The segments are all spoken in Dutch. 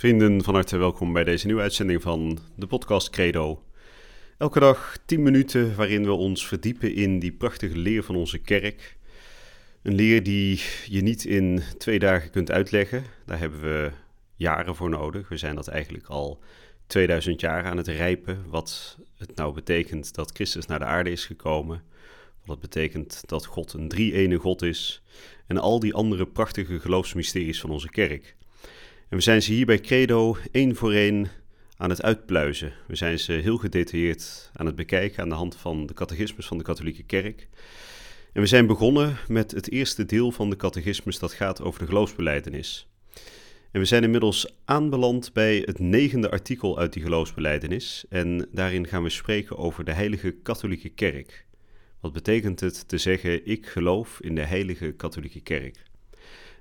Vrienden, van harte welkom bij deze nieuwe uitzending van de podcast Credo. Elke dag 10 minuten waarin we ons verdiepen in die prachtige leer van onze kerk. Een leer die je niet in twee dagen kunt uitleggen. Daar hebben we jaren voor nodig. We zijn dat eigenlijk al 2000 jaar aan het rijpen. Wat het nou betekent dat Christus naar de aarde is gekomen. Wat het betekent dat God een drie-ene God is. En al die andere prachtige geloofsmysteries van onze kerk. En we zijn ze hier bij Credo één voor één aan het uitpluizen. We zijn ze heel gedetailleerd aan het bekijken aan de hand van de catechismus van de katholieke kerk. En we zijn begonnen met het eerste deel van de catechismus dat gaat over de geloofsbeleidenis. En we zijn inmiddels aanbeland bij het negende artikel uit die geloofsbeleidenis. En daarin gaan we spreken over de heilige katholieke kerk. Wat betekent het te zeggen, ik geloof in de heilige katholieke kerk?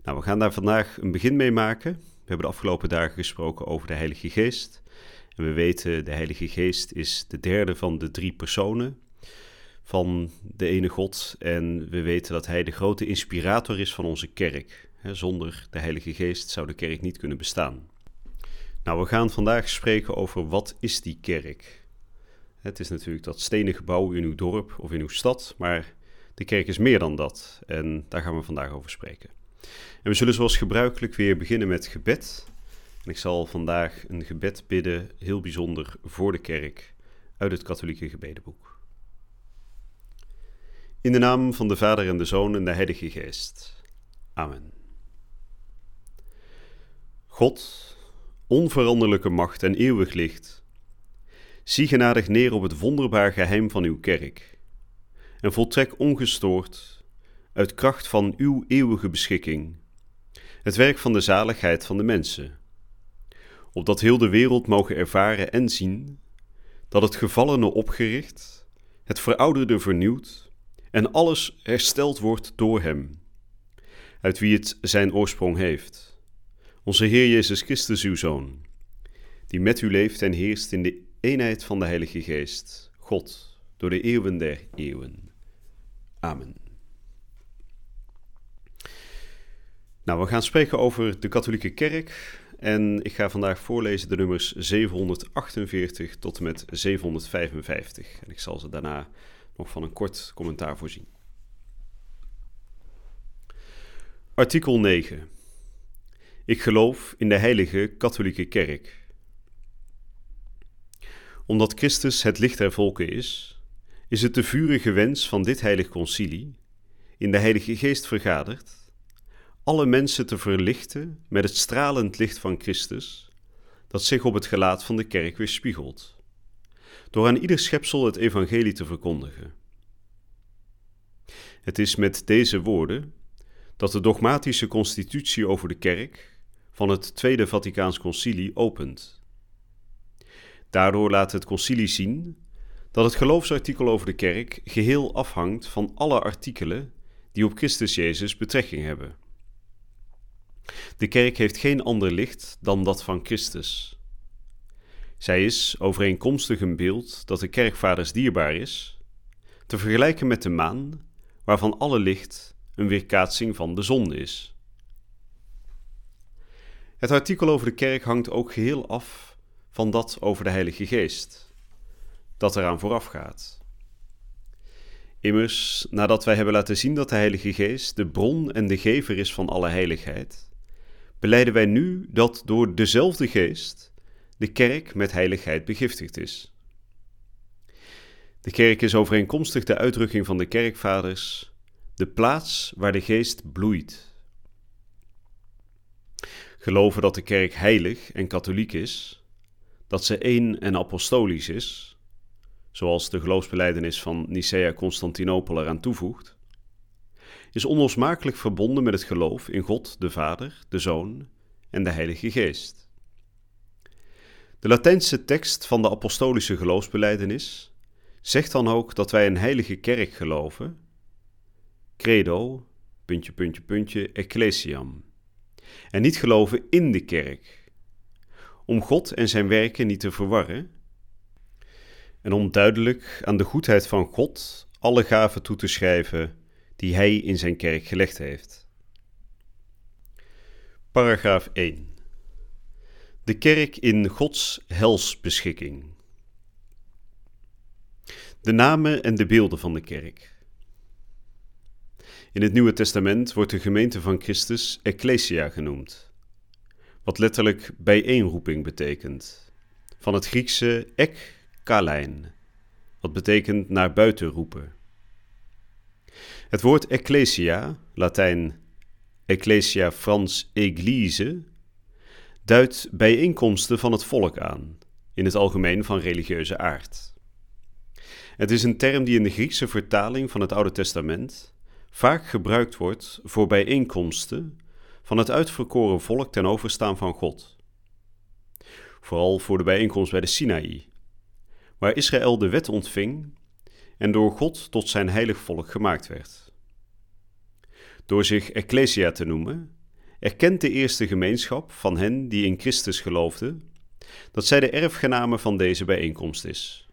Nou, we gaan daar vandaag een begin mee maken. We hebben de afgelopen dagen gesproken over de Heilige Geest. En we weten, de Heilige Geest is de derde van de drie personen van de ene God. En we weten dat Hij de grote inspirator is van onze kerk. Zonder de Heilige Geest zou de kerk niet kunnen bestaan. Nou, we gaan vandaag spreken over wat is die kerk? Het is natuurlijk dat stenen gebouw in uw dorp of in uw stad, maar de kerk is meer dan dat. En daar gaan we vandaag over spreken. En we zullen zoals gebruikelijk weer beginnen met gebed. En ik zal vandaag een gebed bidden, heel bijzonder voor de kerk, uit het katholieke gebedenboek. In de naam van de Vader en de Zoon en de Heilige Geest. Amen. God, onveranderlijke macht en eeuwig licht, zie genadig neer op het wonderbaar geheim van uw kerk en voltrek ongestoord, uit kracht van uw eeuwige beschikking, het werk van de zaligheid van de mensen, opdat heel de wereld mogen ervaren en zien dat het gevallene opgericht, het verouderde vernieuwd en alles hersteld wordt door Hem, uit wie het zijn oorsprong heeft, onze Heer Jezus Christus, uw Zoon, die met u leeft en heerst in de eenheid van de Heilige Geest, God, door de eeuwen der eeuwen. Amen. Nou, we gaan spreken over de katholieke kerk. En ik ga vandaag voorlezen de nummers 748 tot en met 755. En ik zal ze daarna nog van een kort commentaar voorzien. Artikel 9. Ik geloof in de heilige katholieke kerk. Omdat Christus het licht der volken is, is het de vurige wens van dit heilig concilie, in de Heilige Geest vergaderd, alle mensen te verlichten met het stralend licht van Christus, dat zich op het gelaat van de kerk weerspiegelt, door aan ieder schepsel het evangelie te verkondigen. Het is met deze woorden dat de dogmatische constitutie over de kerk van het Tweede Vaticaans Concilie opent. Daardoor laat het concilie zien dat het geloofsartikel over de kerk geheel afhangt van alle artikelen die op Christus Jezus betrekking hebben. De kerk heeft geen ander licht dan dat van Christus. Zij is, overeenkomstig een beeld dat de kerkvaders dierbaar is, te vergelijken met de maan, waarvan alle licht een weerkaatsing van de zon is. Het artikel over de kerk hangt ook geheel af van dat over de Heilige Geest, dat eraan vooraf gaat. Immers, nadat wij hebben laten zien dat de Heilige Geest de bron en de gever is van alle heiligheid, beleiden wij nu dat door dezelfde geest de kerk met heiligheid begiftigd is. De kerk is overeenkomstig de uitdrukking van de kerkvaders de plaats waar de geest bloeit. Geloven dat de kerk heilig en katholiek is, dat ze één en apostolisch is, zoals de geloofsbeleidenis van Nicea Constantinopel eraan toevoegt, is onlosmakelijk verbonden met het geloof in God de Vader, de Zoon en de Heilige Geest. De Latijnse tekst van de apostolische geloofsbeleidenis zegt dan ook dat wij een heilige kerk geloven. Credo, puntje, puntje, puntje, ecclesiam. En niet geloven in de kerk. Om God en zijn werken niet te verwarren. En om duidelijk aan de goedheid van God alle gaven toe te schrijven die hij in zijn kerk gelegd heeft. Paragraaf 1. De kerk in Gods helsbeschikking. De namen en de beelden van de kerk. In het Nieuwe Testament wordt de gemeente van Christus Ecclesia genoemd, wat letterlijk bijeenroeping betekent, van het Griekse ek kalein, wat betekent naar buiten roepen. Het woord ecclesia, Latijn ecclesia Frans église, duidt bijeenkomsten van het volk aan, in het algemeen van religieuze aard. Het is een term die in de Griekse vertaling van het Oude Testament vaak gebruikt wordt voor bijeenkomsten van het uitverkoren volk ten overstaan van God. Vooral voor de bijeenkomst bij de Sinaï, waar Israël de wet ontving en door God tot zijn heilig volk gemaakt werd. Door zich Ecclesia te noemen, erkent de eerste gemeenschap van hen die in Christus geloofden dat zij de erfgename van deze bijeenkomst is.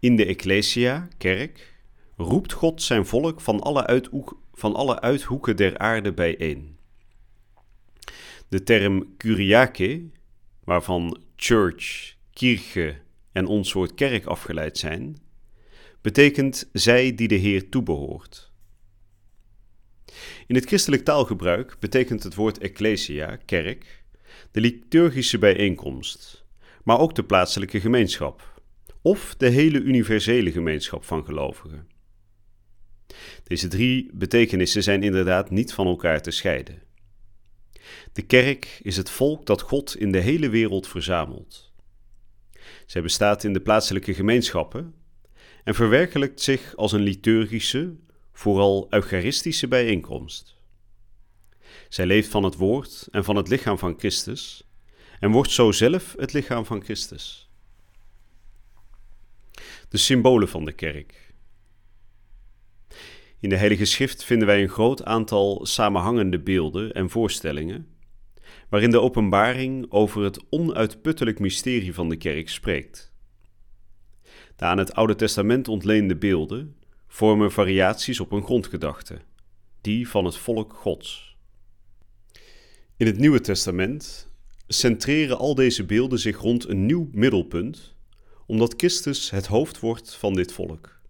In de Ecclesia, kerk, roept God zijn volk van alle, uithoek, van alle uithoeken der aarde bijeen. De term Kyriake, waarvan church, kirche en ons woord kerk afgeleid zijn, betekent zij die de Heer toebehoort. In het christelijk taalgebruik betekent het woord ecclesia, kerk, de liturgische bijeenkomst, maar ook de plaatselijke gemeenschap, of de hele universele gemeenschap van gelovigen. Deze drie betekenissen zijn inderdaad niet van elkaar te scheiden. De kerk is het volk dat God in de hele wereld verzamelt. Zij bestaat in de plaatselijke gemeenschappen en verwerkelijkt zich als een liturgische, vooral eucharistische bijeenkomst. Zij leeft van het woord en van het lichaam van Christus en wordt zo zelf het lichaam van Christus. De symbolen van de kerk. In de Heilige Schrift vinden wij een groot aantal samenhangende beelden en voorstellingen, waarin de openbaring over het onuitputtelijk mysterie van de kerk spreekt. De aan het Oude Testament ontleende beelden vormen variaties op een grondgedachte, die van het volk Gods. In het Nieuwe Testament centreren al deze beelden zich rond een nieuw middelpunt, omdat Christus het hoofd wordt van dit volk,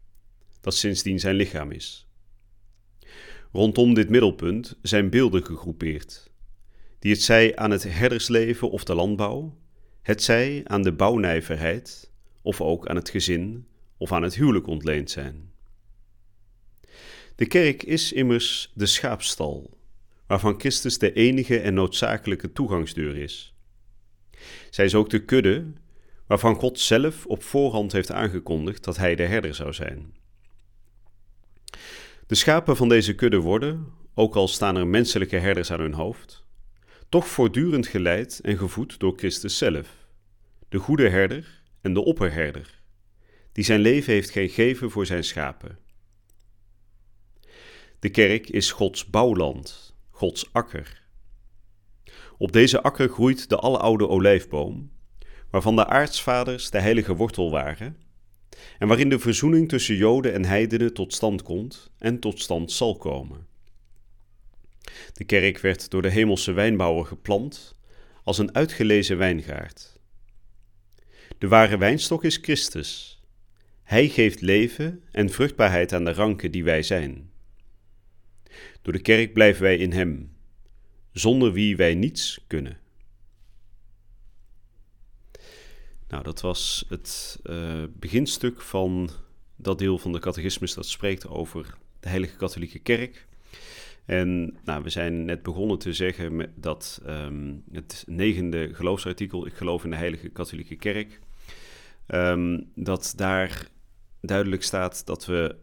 dat sindsdien zijn lichaam is. Rondom dit middelpunt zijn beelden gegroepeerd, die het zij aan het herdersleven of de landbouw, het zij aan de bouwnijverheid of ook aan het gezin of aan het huwelijk ontleend zijn. De kerk is immers de schaapstal, waarvan Christus de enige en noodzakelijke toegangsdeur is. Zij is ook de kudde, waarvan God zelf op voorhand heeft aangekondigd dat Hij de herder zou zijn. De schapen van deze kudde worden, ook al staan er menselijke herders aan hun hoofd, toch voortdurend geleid en gevoed door Christus zelf, de goede herder en de opperherder, die zijn leven heeft gegeven voor zijn schapen. De kerk is Gods bouwland, Gods akker. Op deze akker groeit de aloude olijfboom, waarvan de aartsvaders de heilige wortel waren, en waarin de verzoening tussen Joden en heidenen tot stand komt en tot stand zal komen. De kerk werd door de hemelse wijnbouwer geplant als een uitgelezen wijngaard. De ware wijnstok is Christus. Hij geeft leven en vruchtbaarheid aan de ranken die wij zijn. Door de kerk blijven wij in Hem, zonder wie wij niets kunnen. Nou, dat was het uh, beginstuk van dat deel van de catechismus dat spreekt over de Heilige Katholieke Kerk. En nou, we zijn net begonnen te zeggen dat um, het negende geloofsartikel, ik geloof in de Heilige Katholieke Kerk, um, dat daar duidelijk staat dat we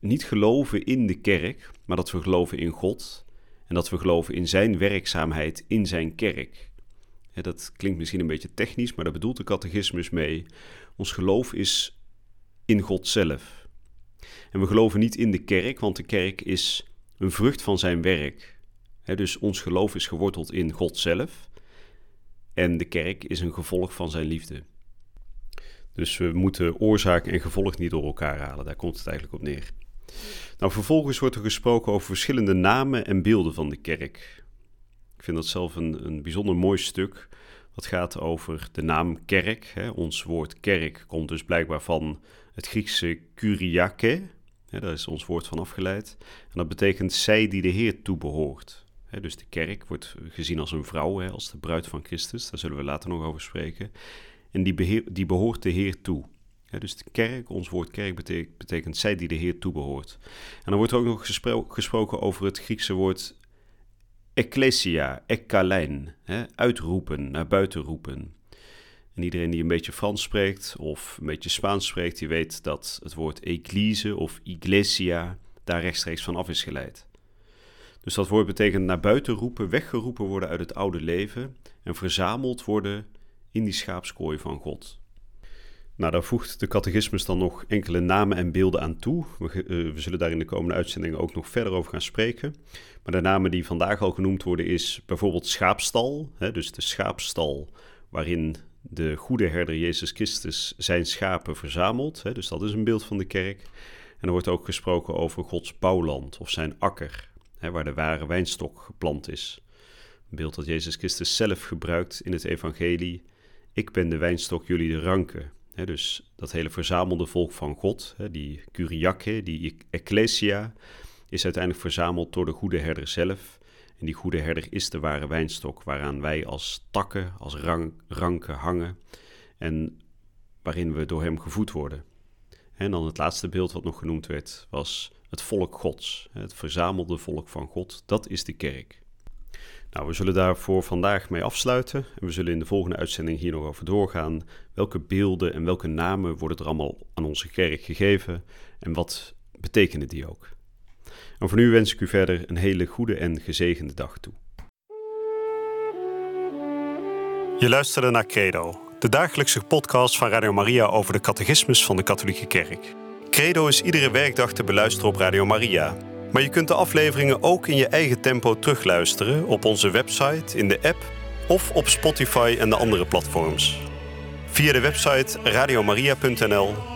niet geloven in de kerk, maar dat we geloven in God en dat we geloven in Zijn werkzaamheid in Zijn kerk. dat klinkt misschien een beetje technisch, maar daar bedoelt de catechismus mee. Ons geloof is in God zelf. En we geloven niet in de kerk, want de kerk is een vrucht van zijn werk. dus ons geloof is geworteld in God zelf. En de kerk is een gevolg van zijn liefde. Dus we moeten oorzaak en gevolg niet door elkaar halen. Daar komt het eigenlijk op neer. Nou, vervolgens wordt er gesproken over verschillende namen en beelden van de kerk. Ik vind dat zelf een, een bijzonder mooi stuk. Wat gaat over de naam kerk. Ons woord kerk komt dus blijkbaar van het Griekse kuriake. Hè, daar is ons woord van afgeleid. En dat betekent zij die de Heer toebehoort. Hè, dus de kerk wordt gezien als een vrouw, als de bruid van Christus. Daar zullen we later nog over spreken. En die, die behoort de Heer toe. dus de kerk, ons woord kerk betekent, betekent zij die de Heer toebehoort. En dan wordt er ook nog gesproken over het Griekse woord ecclesia, ekkalein, uitroepen, naar buiten roepen. En iedereen die een beetje Frans spreekt of een beetje Spaans spreekt, die weet dat het woord eglise of iglesia daar rechtstreeks van af is geleid. Dus dat woord betekent naar buiten roepen, weggeroepen worden uit het oude leven en verzameld worden in die schaapskooi van God. Nou, daar voegt de catechismus dan nog enkele namen en beelden aan toe. We, uh, we, zullen daar in de komende uitzendingen ook nog verder over gaan spreken. Maar de namen die vandaag al genoemd worden is bijvoorbeeld schaapstal. Hè, dus de schaapstal waarin de goede herder Jezus Christus zijn schapen verzamelt. Hè, dus dat is een beeld van de kerk. En er wordt ook gesproken over Gods bouwland of zijn akker, hè, waar de ware wijnstok geplant is. Een beeld dat Jezus Christus zelf gebruikt in het evangelie. Ik ben de wijnstok, jullie de ranken dus dat hele verzamelde volk van God, die Kyriake, die Ecclesia, is uiteindelijk verzameld door de goede herder zelf. En die goede herder is de ware wijnstok waaraan wij als takken, als ranken hangen en waarin we door hem gevoed worden. En dan het laatste beeld wat nog genoemd werd, was het volk Gods, het verzamelde volk van God, dat is de kerk. Nou, we zullen daarvoor vandaag mee afsluiten en we zullen in de volgende uitzending hier nog over doorgaan. Welke beelden en welke namen worden er allemaal aan onze kerk gegeven en wat betekenen die ook? En voor nu wens ik u verder een hele goede en gezegende dag toe. Je luisterde naar Credo, de dagelijkse podcast van Radio Maria over de catechismus van de Katholieke Kerk. Credo is iedere werkdag te beluisteren op Radio Maria. Maar je kunt de afleveringen ook in je eigen tempo terugluisteren op onze website, in de app of op Spotify en de andere platforms. Via de website radiomaria.nl